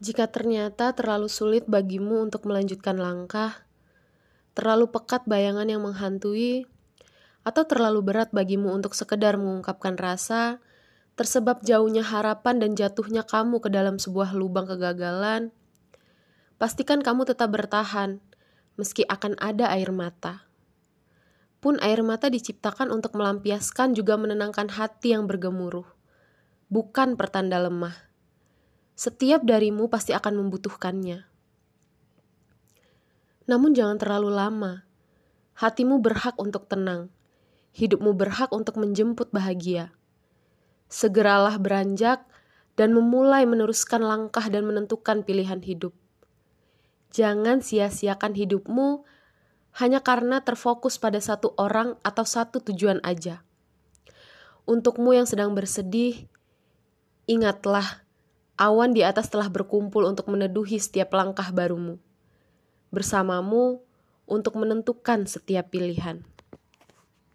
Jika ternyata terlalu sulit bagimu untuk melanjutkan langkah, terlalu pekat bayangan yang menghantui, atau terlalu berat bagimu untuk sekedar mengungkapkan rasa, tersebab jauhnya harapan dan jatuhnya kamu ke dalam sebuah lubang kegagalan, pastikan kamu tetap bertahan, meski akan ada air mata. Pun air mata diciptakan untuk melampiaskan juga menenangkan hati yang bergemuruh, bukan pertanda lemah. Setiap darimu pasti akan membutuhkannya. Namun jangan terlalu lama. Hatimu berhak untuk tenang. Hidupmu berhak untuk menjemput bahagia. Segeralah beranjak dan memulai meneruskan langkah dan menentukan pilihan hidup. Jangan sia-siakan hidupmu hanya karena terfokus pada satu orang atau satu tujuan aja. Untukmu yang sedang bersedih, ingatlah Awan di atas telah berkumpul untuk meneduhi setiap langkah barumu. Bersamamu untuk menentukan setiap pilihan.